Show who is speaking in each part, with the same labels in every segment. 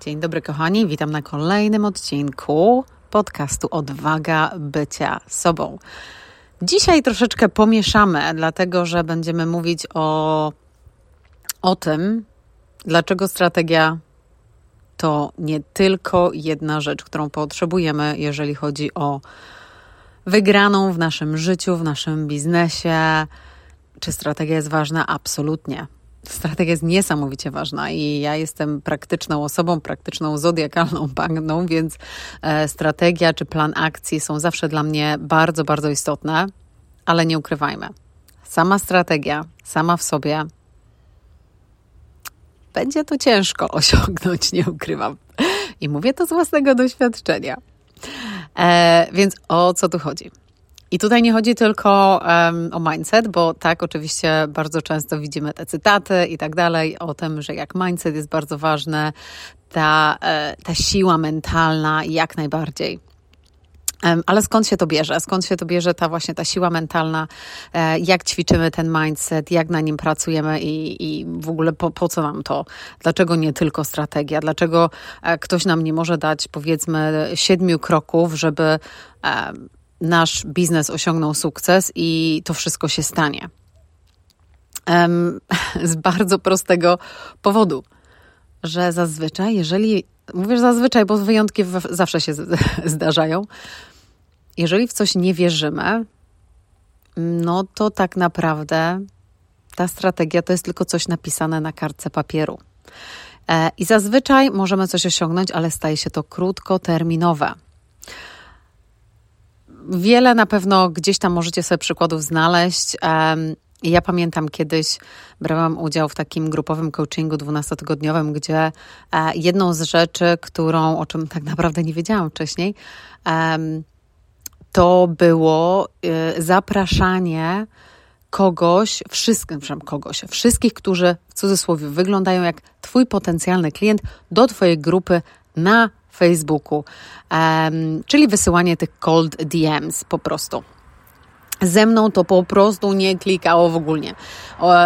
Speaker 1: Dzień dobry, kochani. Witam na kolejnym odcinku podcastu Odwaga bycia sobą. Dzisiaj troszeczkę pomieszamy, dlatego że będziemy mówić o, o tym, dlaczego strategia to nie tylko jedna rzecz, którą potrzebujemy, jeżeli chodzi o wygraną w naszym życiu, w naszym biznesie. Czy strategia jest ważna? Absolutnie. Strategia jest niesamowicie ważna i ja jestem praktyczną osobą, praktyczną zodiakalną panną, więc e, strategia czy plan akcji są zawsze dla mnie bardzo, bardzo istotne, ale nie ukrywajmy. Sama strategia, sama w sobie, będzie to ciężko osiągnąć, nie ukrywam. I mówię to z własnego doświadczenia. E, więc o co tu chodzi? I tutaj nie chodzi tylko um, o mindset, bo tak, oczywiście bardzo często widzimy te cytaty i tak dalej o tym, że jak mindset jest bardzo ważny, ta, e, ta siła mentalna jak najbardziej. Ale skąd się to bierze? Skąd się to bierze ta właśnie ta siła mentalna? E, jak ćwiczymy ten mindset? Jak na nim pracujemy i, i w ogóle po, po co nam to? Dlaczego nie tylko strategia? Dlaczego e, ktoś nam nie może dać powiedzmy siedmiu kroków, żeby nasz biznes osiągnął sukces i to wszystko się stanie? Z bardzo prostego powodu, że zazwyczaj, jeżeli mówisz zazwyczaj, bo wyjątki zawsze się zdarzają, jeżeli w coś nie wierzymy, no to tak naprawdę ta strategia to jest tylko coś napisane na kartce papieru. E, I zazwyczaj możemy coś osiągnąć, ale staje się to krótkoterminowe. Wiele na pewno gdzieś tam możecie sobie przykładów znaleźć. Ja pamiętam kiedyś brałam udział w takim grupowym coachingu 12-tygodniowym, gdzie e, jedną z rzeczy, którą, o czym tak naprawdę nie wiedziałam wcześniej, to było y, zapraszanie kogoś, wszystkich, kogoś, wszystkich, którzy w cudzysłowie wyglądają jak Twój potencjalny klient do Twojej grupy na Facebooku, um, czyli wysyłanie tych cold DMs po prostu. Ze mną to po prostu nie klikało w ogóle.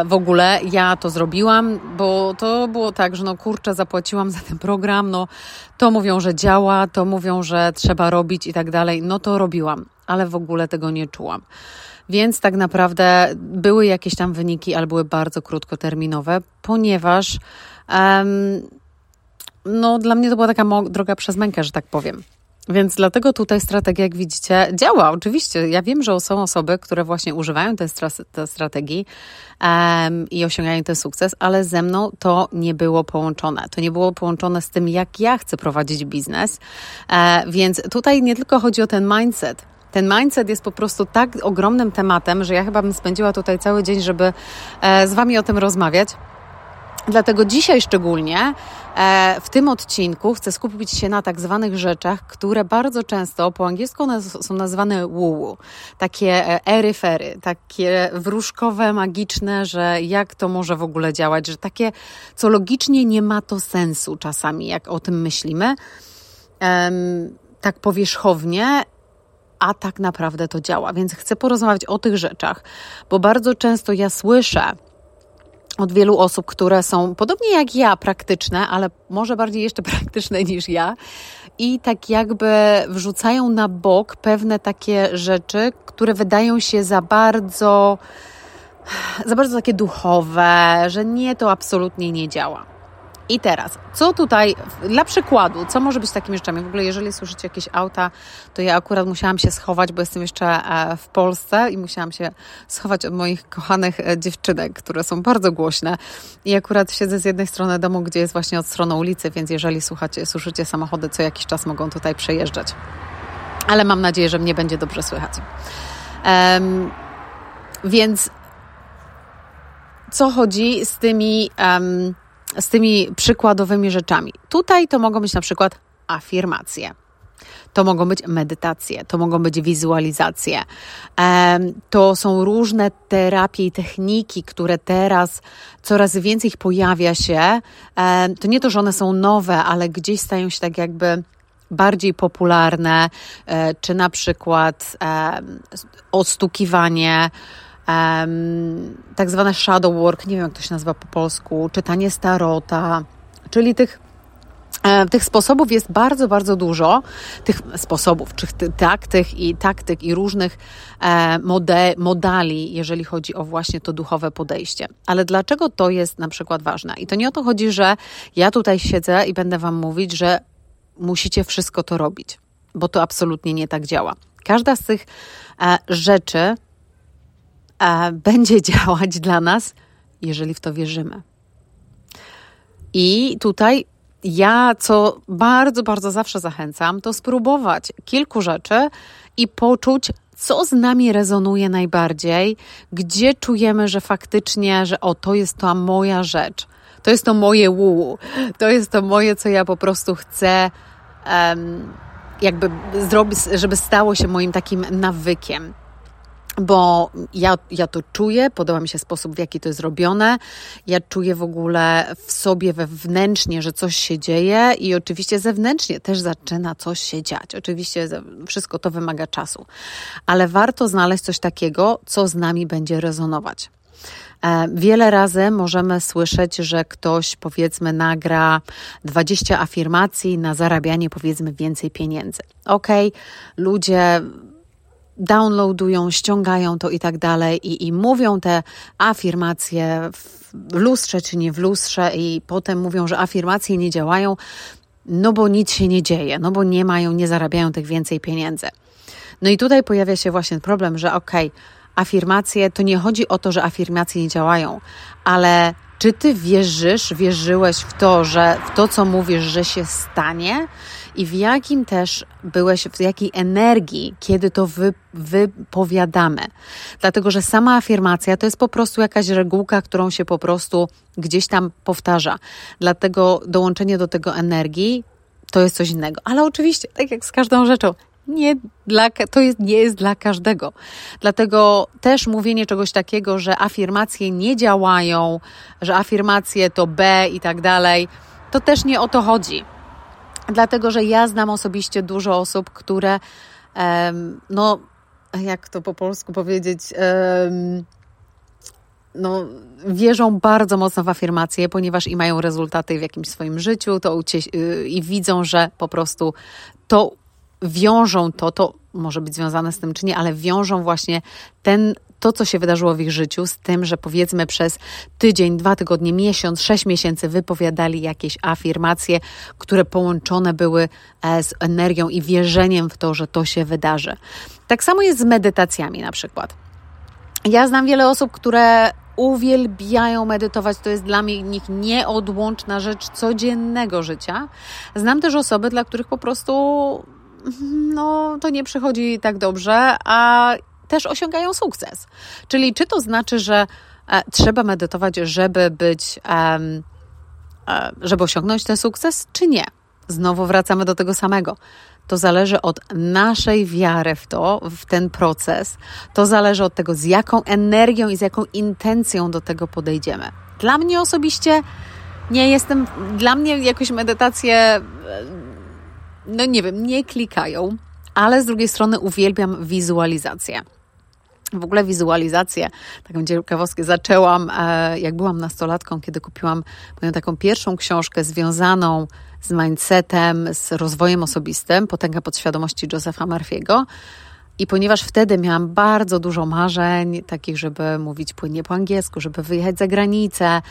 Speaker 1: W ogóle ja to zrobiłam, bo to było tak, że no kurczę, zapłaciłam za ten program, no to mówią, że działa, to mówią, że trzeba robić i tak dalej. No to robiłam, ale w ogóle tego nie czułam. Więc tak naprawdę były jakieś tam wyniki, ale były bardzo krótkoterminowe, ponieważ um, no, dla mnie to była taka droga przez mękę, że tak powiem. Więc dlatego tutaj strategia, jak widzicie, działa. Oczywiście, ja wiem, że są osoby, które właśnie używają tej, tej strategii um, i osiągają ten sukces, ale ze mną to nie było połączone. To nie było połączone z tym, jak ja chcę prowadzić biznes. E, więc tutaj nie tylko chodzi o ten mindset, ten mindset jest po prostu tak ogromnym tematem, że ja chyba bym spędziła tutaj cały dzień, żeby e, z Wami o tym rozmawiać. Dlatego dzisiaj szczególnie w tym odcinku chcę skupić się na tak zwanych rzeczach, które bardzo często po angielsku są nazywane woo takie e, eryfery, takie wróżkowe, magiczne, że jak to może w ogóle działać, że takie, co logicznie nie ma to sensu czasami, jak o tym myślimy, tak powierzchownie, a tak naprawdę to działa. Więc chcę porozmawiać o tych rzeczach, bo bardzo często ja słyszę, od wielu osób, które są podobnie jak ja praktyczne, ale może bardziej jeszcze praktyczne niż ja. I tak jakby wrzucają na bok pewne takie rzeczy, które wydają się za bardzo, za bardzo takie duchowe, że nie, to absolutnie nie działa. I teraz, co tutaj, dla przykładu, co może być takimi rzeczami? W ogóle, jeżeli słyszycie jakieś auta, to ja akurat musiałam się schować, bo jestem jeszcze e, w Polsce i musiałam się schować od moich kochanych e, dziewczynek, które są bardzo głośne. I akurat siedzę z jednej strony domu, gdzie jest właśnie od strony ulicy, więc jeżeli słuchacie, słyszycie samochody, co jakiś czas mogą tutaj przejeżdżać. Ale mam nadzieję, że mnie będzie dobrze słychać. Um, więc co chodzi z tymi. Um, z tymi przykładowymi rzeczami. Tutaj to mogą być na przykład afirmacje. To mogą być medytacje, to mogą być wizualizacje. To są różne terapie i techniki, które teraz coraz więcej ich pojawia się. To nie to, że one są nowe, ale gdzieś stają się tak jakby bardziej popularne, e, czy na przykład ostukiwanie um, tak zwane shadow work, nie wiem jak to się nazywa po polsku, czytanie starota, czyli tych E, tych sposobów jest bardzo, bardzo dużo, tych sposobów, czy taktyk i taktyk i różnych e, mode, modali, jeżeli chodzi o właśnie to duchowe podejście. Ale dlaczego to jest na przykład ważne? I to nie o to chodzi, że ja tutaj siedzę i będę Wam mówić, że musicie wszystko to robić, bo to absolutnie nie tak działa. Każda z tych e, rzeczy będzie działać dla nas, jeżeli w to wierzymy. I tutaj ja, co bardzo, bardzo zawsze zachęcam, to spróbować kilku rzeczy i poczuć, co z nami rezonuje najbardziej, gdzie czujemy, że faktycznie, że o, to jest ta moja rzecz, to jest to moje łułu, to jest to moje, co ja po prostu chcę um, jakby zrobić, żeby stało się moim takim nawykiem bo ja, ja to czuję, podoba mi się sposób, w jaki to jest robione. Ja czuję w ogóle w sobie wewnętrznie, że coś się dzieje i oczywiście zewnętrznie też zaczyna coś się dziać. Oczywiście wszystko to wymaga czasu, ale warto znaleźć coś takiego, co z nami będzie rezonować. E, wiele razy możemy słyszeć, że ktoś powiedzmy nagra 20 afirmacji na zarabianie powiedzmy więcej pieniędzy. Ok, ludzie downloadują, ściągają to i tak dalej i, i mówią te afirmacje w lustrze czy nie w lustrze i potem mówią, że afirmacje nie działają, no bo nic się nie dzieje, no bo nie mają, nie zarabiają tych więcej pieniędzy. No i tutaj pojawia się właśnie problem, że okej, okay, afirmacje to nie chodzi o to, że afirmacje nie działają, ale czy ty wierzysz, wierzyłeś w to, że w to, co mówisz, że się stanie? I w jakim też byłeś, w jakiej energii, kiedy to wy, wypowiadamy. Dlatego, że sama afirmacja to jest po prostu jakaś regułka, którą się po prostu gdzieś tam powtarza. Dlatego dołączenie do tego energii to jest coś innego. Ale oczywiście, tak jak z każdą rzeczą, nie dla, to jest, nie jest dla każdego. Dlatego też mówienie czegoś takiego, że afirmacje nie działają, że afirmacje to B i tak dalej, to też nie o to chodzi dlatego że ja znam osobiście dużo osób, które, no, jak to po polsku powiedzieć, no, wierzą bardzo mocno w afirmacje, ponieważ i mają rezultaty w jakimś swoim życiu to i widzą, że po prostu to wiążą to, to może być związane z tym czy nie, ale wiążą właśnie ten to, co się wydarzyło w ich życiu, z tym, że powiedzmy przez tydzień, dwa tygodnie, miesiąc, sześć miesięcy wypowiadali jakieś afirmacje, które połączone były e, z energią i wierzeniem w to, że to się wydarzy. Tak samo jest z medytacjami na przykład. Ja znam wiele osób, które uwielbiają medytować. To jest dla nich nieodłączna rzecz codziennego życia. Znam też osoby, dla których po prostu no, to nie przychodzi tak dobrze, a też osiągają sukces. Czyli czy to znaczy, że e, trzeba medytować, żeby być, e, żeby osiągnąć ten sukces, czy nie? Znowu wracamy do tego samego. To zależy od naszej wiary w to, w ten proces. To zależy od tego, z jaką energią i z jaką intencją do tego podejdziemy. Dla mnie osobiście nie jestem, dla mnie jakoś medytacje, e, no nie wiem, nie klikają, ale z drugiej strony uwielbiam wizualizację w ogóle wizualizację, taką ciekawostkę zaczęłam, e, jak byłam nastolatką, kiedy kupiłam moją taką pierwszą książkę związaną z mindsetem, z rozwojem osobistym, Potęga podświadomości Josepha Murphy'ego. I ponieważ wtedy miałam bardzo dużo marzeń, takich, żeby mówić płynnie po angielsku, żeby wyjechać za granicę,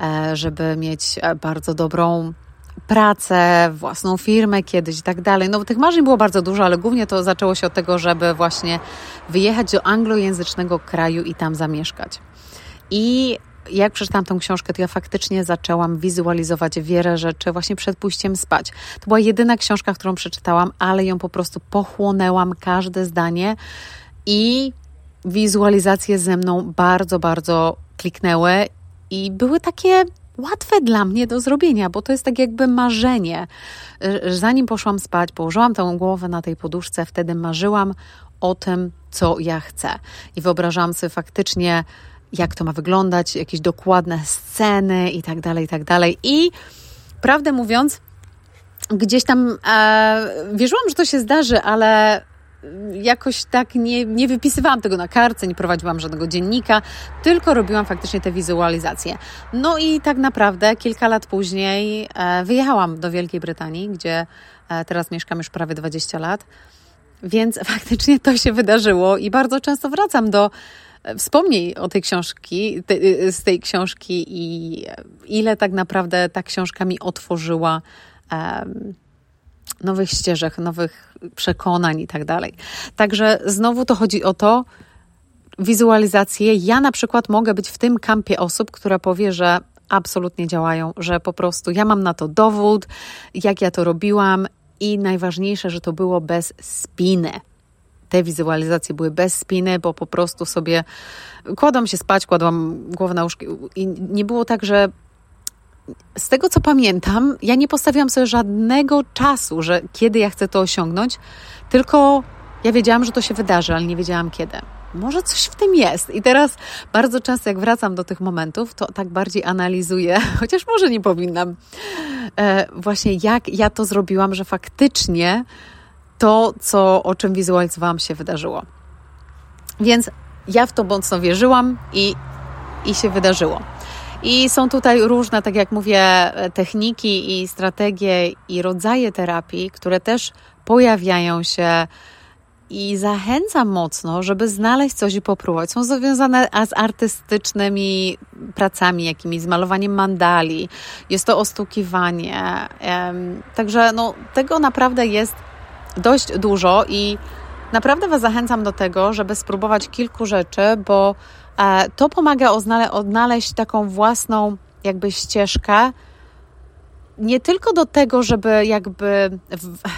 Speaker 1: e, żeby mieć e, bardzo dobrą pracę, własną firmę kiedyś i tak dalej. No tych marzeń było bardzo dużo, ale głównie to zaczęło się od tego, żeby właśnie wyjechać do anglojęzycznego kraju i tam zamieszkać. I jak przeczytałam tą książkę, to ja faktycznie zaczęłam wizualizować wiele rzeczy właśnie przed pójściem spać. To była jedyna książka, którą przeczytałam, ale ją po prostu pochłonęłam każde zdanie i wizualizacje ze mną bardzo, bardzo kliknęły i były takie łatwe dla mnie do zrobienia, bo to jest tak jakby marzenie. Y, zanim poszłam spać, położyłam tę głowę na tej poduszce, wtedy marzyłam o tym, co ja chcę. I wyobrażałam sobie faktycznie, jak to ma wyglądać, jakieś dokładne sceny i tak dalej, i tak dalej. I prawdę mówiąc, gdzieś tam e, wierzyłam, że to się zdarzy, ale jakoś tak nie, nie wypisywałam tego na kartce, nie prowadziłam żadnego dziennika, tylko robiłam faktycznie te wizualizacje. No i tak naprawdę kilka lat później e, wyjechałam do Wielkiej Brytanii, gdzie e, teraz mieszkam już prawie 20 lat. Więc faktycznie to się wydarzyło i bardzo często wracam do e, wspomnień o tej książki, te, z tej książki i ile tak naprawdę ta książka mi otworzyła nowych ścieżek, nowych przekonań i tak dalej. Także znowu to chodzi o to, wizualizacje. Ja na przykład mogę być w tym kampie osób, która powie, że absolutnie działają, że po prostu ja mam na to dowód, jak ja to robiłam i najważniejsze, że to było bez spiny. Te wizualizacje były bez spiny, bo po prostu sobie kładłam się spać, kładłam głowę na łóżku i nie było tak, że z tego co pamiętam, ja nie postawiłam sobie żadnego czasu, że kiedy ja chcę to osiągnąć, tylko ja wiedziałam, że to się wydarzy, ale nie wiedziałam kiedy. Może coś w tym jest. I teraz bardzo często, jak wracam do tych momentów, to tak bardziej analizuję, chociaż może nie powinnam, e, właśnie jak ja to zrobiłam, że faktycznie to, co, o czym wizualizowałam, się wydarzyło. Więc ja w to mocno wierzyłam i, i się wydarzyło. I są tutaj różne, tak jak mówię, techniki i strategie i rodzaje terapii, które też pojawiają się i zachęcam mocno, żeby znaleźć coś i popróbować. Są związane z artystycznymi pracami, jakimiś z malowaniem mandali, jest to ostukiwanie. Także no, tego naprawdę jest dość dużo i naprawdę Was zachęcam do tego, żeby spróbować kilku rzeczy, bo e, to pomaga odnaleźć taką własną jakby ścieżkę, nie tylko do tego, żeby jakby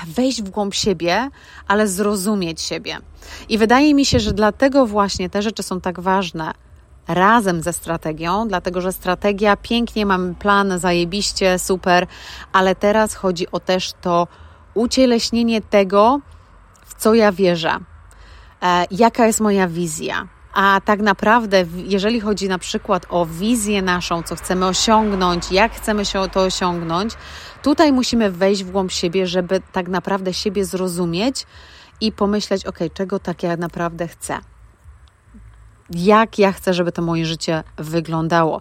Speaker 1: wejść w głąb siebie, ale zrozumieć siebie. I wydaje mi się, że dlatego właśnie te rzeczy są tak ważne razem ze strategią, dlatego że strategia pięknie, mamy plan, zajebiście, super, ale teraz chodzi o też to ucieleśnienie tego, w co ja wierzę, e, jaka jest moja wizja, a tak naprawdę, jeżeli chodzi na przykład o wizję naszą, co chcemy osiągnąć, jak chcemy się to osiągnąć, tutaj musimy wejść w głąb siebie, żeby tak naprawdę siebie zrozumieć i pomyśleć, ok, czego tak ja naprawdę chcę. Jak ja chcę, żeby to moje życie wyglądało.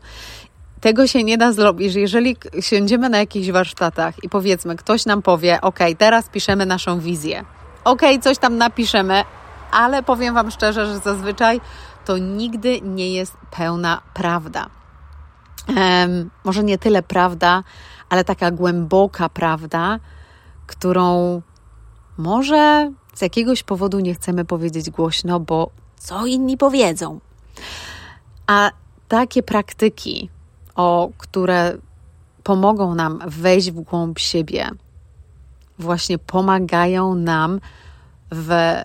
Speaker 1: Tego się nie da zrobić, jeżeli siądziemy na jakichś warsztatach i powiedzmy, ktoś nam powie, ok, teraz piszemy naszą wizję. Ok, coś tam napiszemy, ale powiem Wam szczerze, że zazwyczaj to nigdy nie jest pełna prawda. Um, może nie tyle prawda, ale taka głęboka prawda, którą może z jakiegoś powodu nie chcemy powiedzieć głośno, bo co inni powiedzą. A takie praktyki, o które pomogą nam wejść w głąb siebie, właśnie pomagają nam w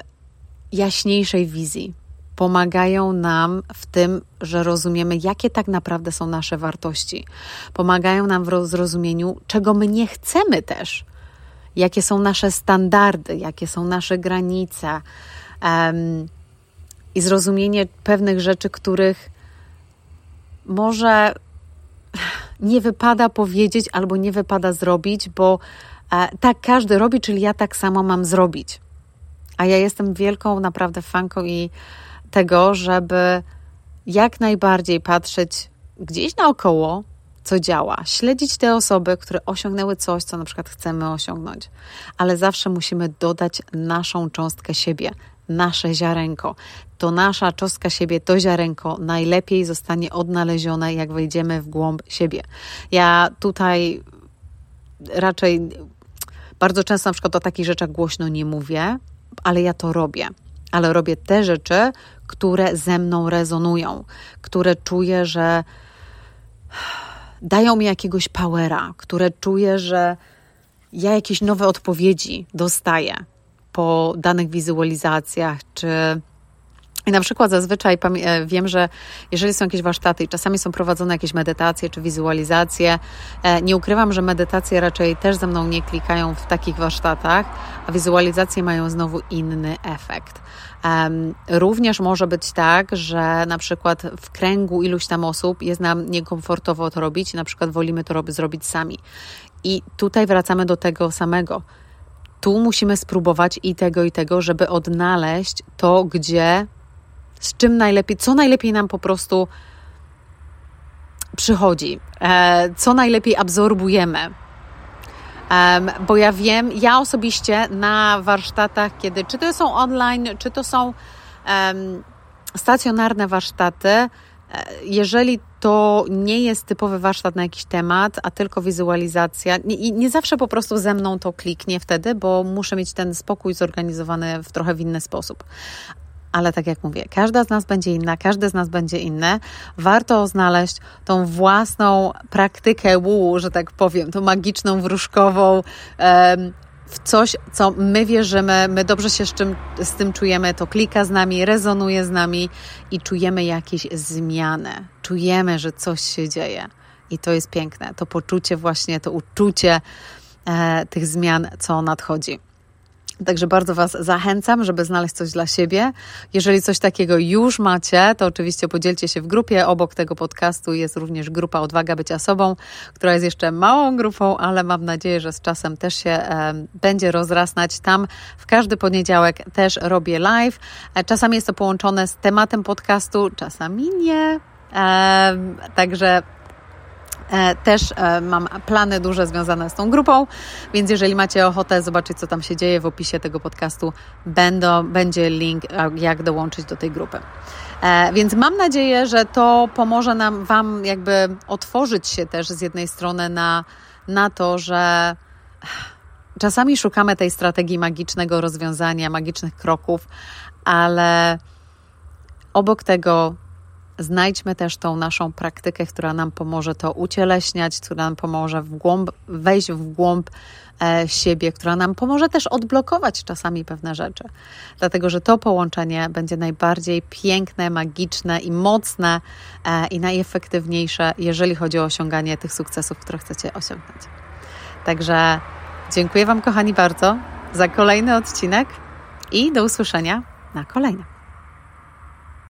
Speaker 1: jaśniejszej wizji. Pomagają nam w tym, że rozumiemy, jakie tak naprawdę są nasze wartości. Pomagają nam w zrozumieniu, czego my nie chcemy też, jakie są nasze standardy, jakie są nasze granice um, i zrozumienie pewnych rzeczy, których może nie wypada powiedzieć albo nie wypada zrobić, bo e, tak każdy robi, czyli ja tak samo mam zrobić. A ja jestem wielką naprawdę fanką i tego, żeby jak najbardziej patrzeć gdzieś naokoło, co działa, śledzić te osoby, które osiągnęły coś, co na przykład chcemy osiągnąć, ale zawsze musimy dodać naszą cząstkę siebie, nasze ziarenko. To nasza cząstka siebie, to ziarenko najlepiej zostanie odnalezione, jak wejdziemy w głąb siebie. Ja tutaj raczej bardzo często na przykład o takich rzeczach głośno nie mówię, ale ja to robię. Ale robię te rzeczy, które ze mną rezonują, które czuję, że dają mi jakiegoś powera, które czuję, że ja jakieś nowe odpowiedzi dostaję po danych wizualizacjach czy i na przykład zazwyczaj e, wiem, że jeżeli są jakieś warsztaty i czasami są prowadzone jakieś medytacje czy wizualizacje, e, nie ukrywam, że medytacje raczej też ze mną nie klikają w takich warsztatach, a wizualizacje mają znowu inny efekt. Również może być tak, że na przykład w kręgu iluś tam osób jest nam niekomfortowo to robić, na przykład wolimy to zrobić sami. I tutaj wracamy do tego samego tu musimy spróbować i tego, i tego, żeby odnaleźć to, gdzie, z czym najlepiej, co najlepiej nam po prostu przychodzi, e, co najlepiej absorbujemy. Bo ja wiem, ja osobiście na warsztatach, kiedy czy to są online, czy to są stacjonarne warsztaty, e, jeżeli to nie jest typowy warsztat na jakiś temat, a tylko wizualizacja, nie, nie zawsze po prostu ze mną to kliknie wtedy, bo muszę mieć ten spokój zorganizowany w trochę w inny sposób ale tak jak mówię, każda z nas będzie inna, każdy z nas będzie inny. Warto znaleźć tą własną praktykę łu, że tak powiem, tą magiczną, wróżkową, w coś, co my wierzymy, my dobrze się z, czym, z tym czujemy, to klika z nami, rezonuje z nami i czujemy jakieś zmiany. Czujemy, że coś się dzieje. I to jest piękne. To poczucie, właśnie to uczucie e, tych zmian, co nadchodzi. Także bardzo Was zachęcam, żeby znaleźć coś dla siebie. Jeżeli coś takiego już macie, to oczywiście podzielcie się w grupie. Obok tego podcastu jest również grupa Odwaga Bycia Sobą, która jest jeszcze małą grupą, ale mam nadzieję, że z czasem też się e, będzie rozrastać. Tam w każdy poniedziałek też robię live. E, czasami jest to połączone z tematem podcastu, czasami nie. E, także też e, mam plany duże związane z tą grupą, więc jeżeli macie ochotę zobaczyć, co tam się dzieje w opisie tego podcastu, będą, będzie link, jak dołączyć do tej grupy. E, więc mam nadzieję, że to pomoże nam, Wam jakby otworzyć się też z jednej strony na, na to, że czasami szukamy tej strategii magicznego rozwiązania, magicznych kroków, ale obok tego znajdźmy też tą naszą praktykę, która nam pomoże to ucieleśniać, która nam pomoże w głąb, wejść w głąb e, siebie, która nam pomoże też odblokować czasami pewne rzeczy. Dlatego, że to połączenie będzie najbardziej piękne, magiczne i mocne e, i najefektywniejsze, jeżeli chodzi o osiąganie tych sukcesów, które chcecie osiągnąć. Także dziękuję Wam, kochani, bardzo za kolejny odcinek i do usłyszenia na kolejnym.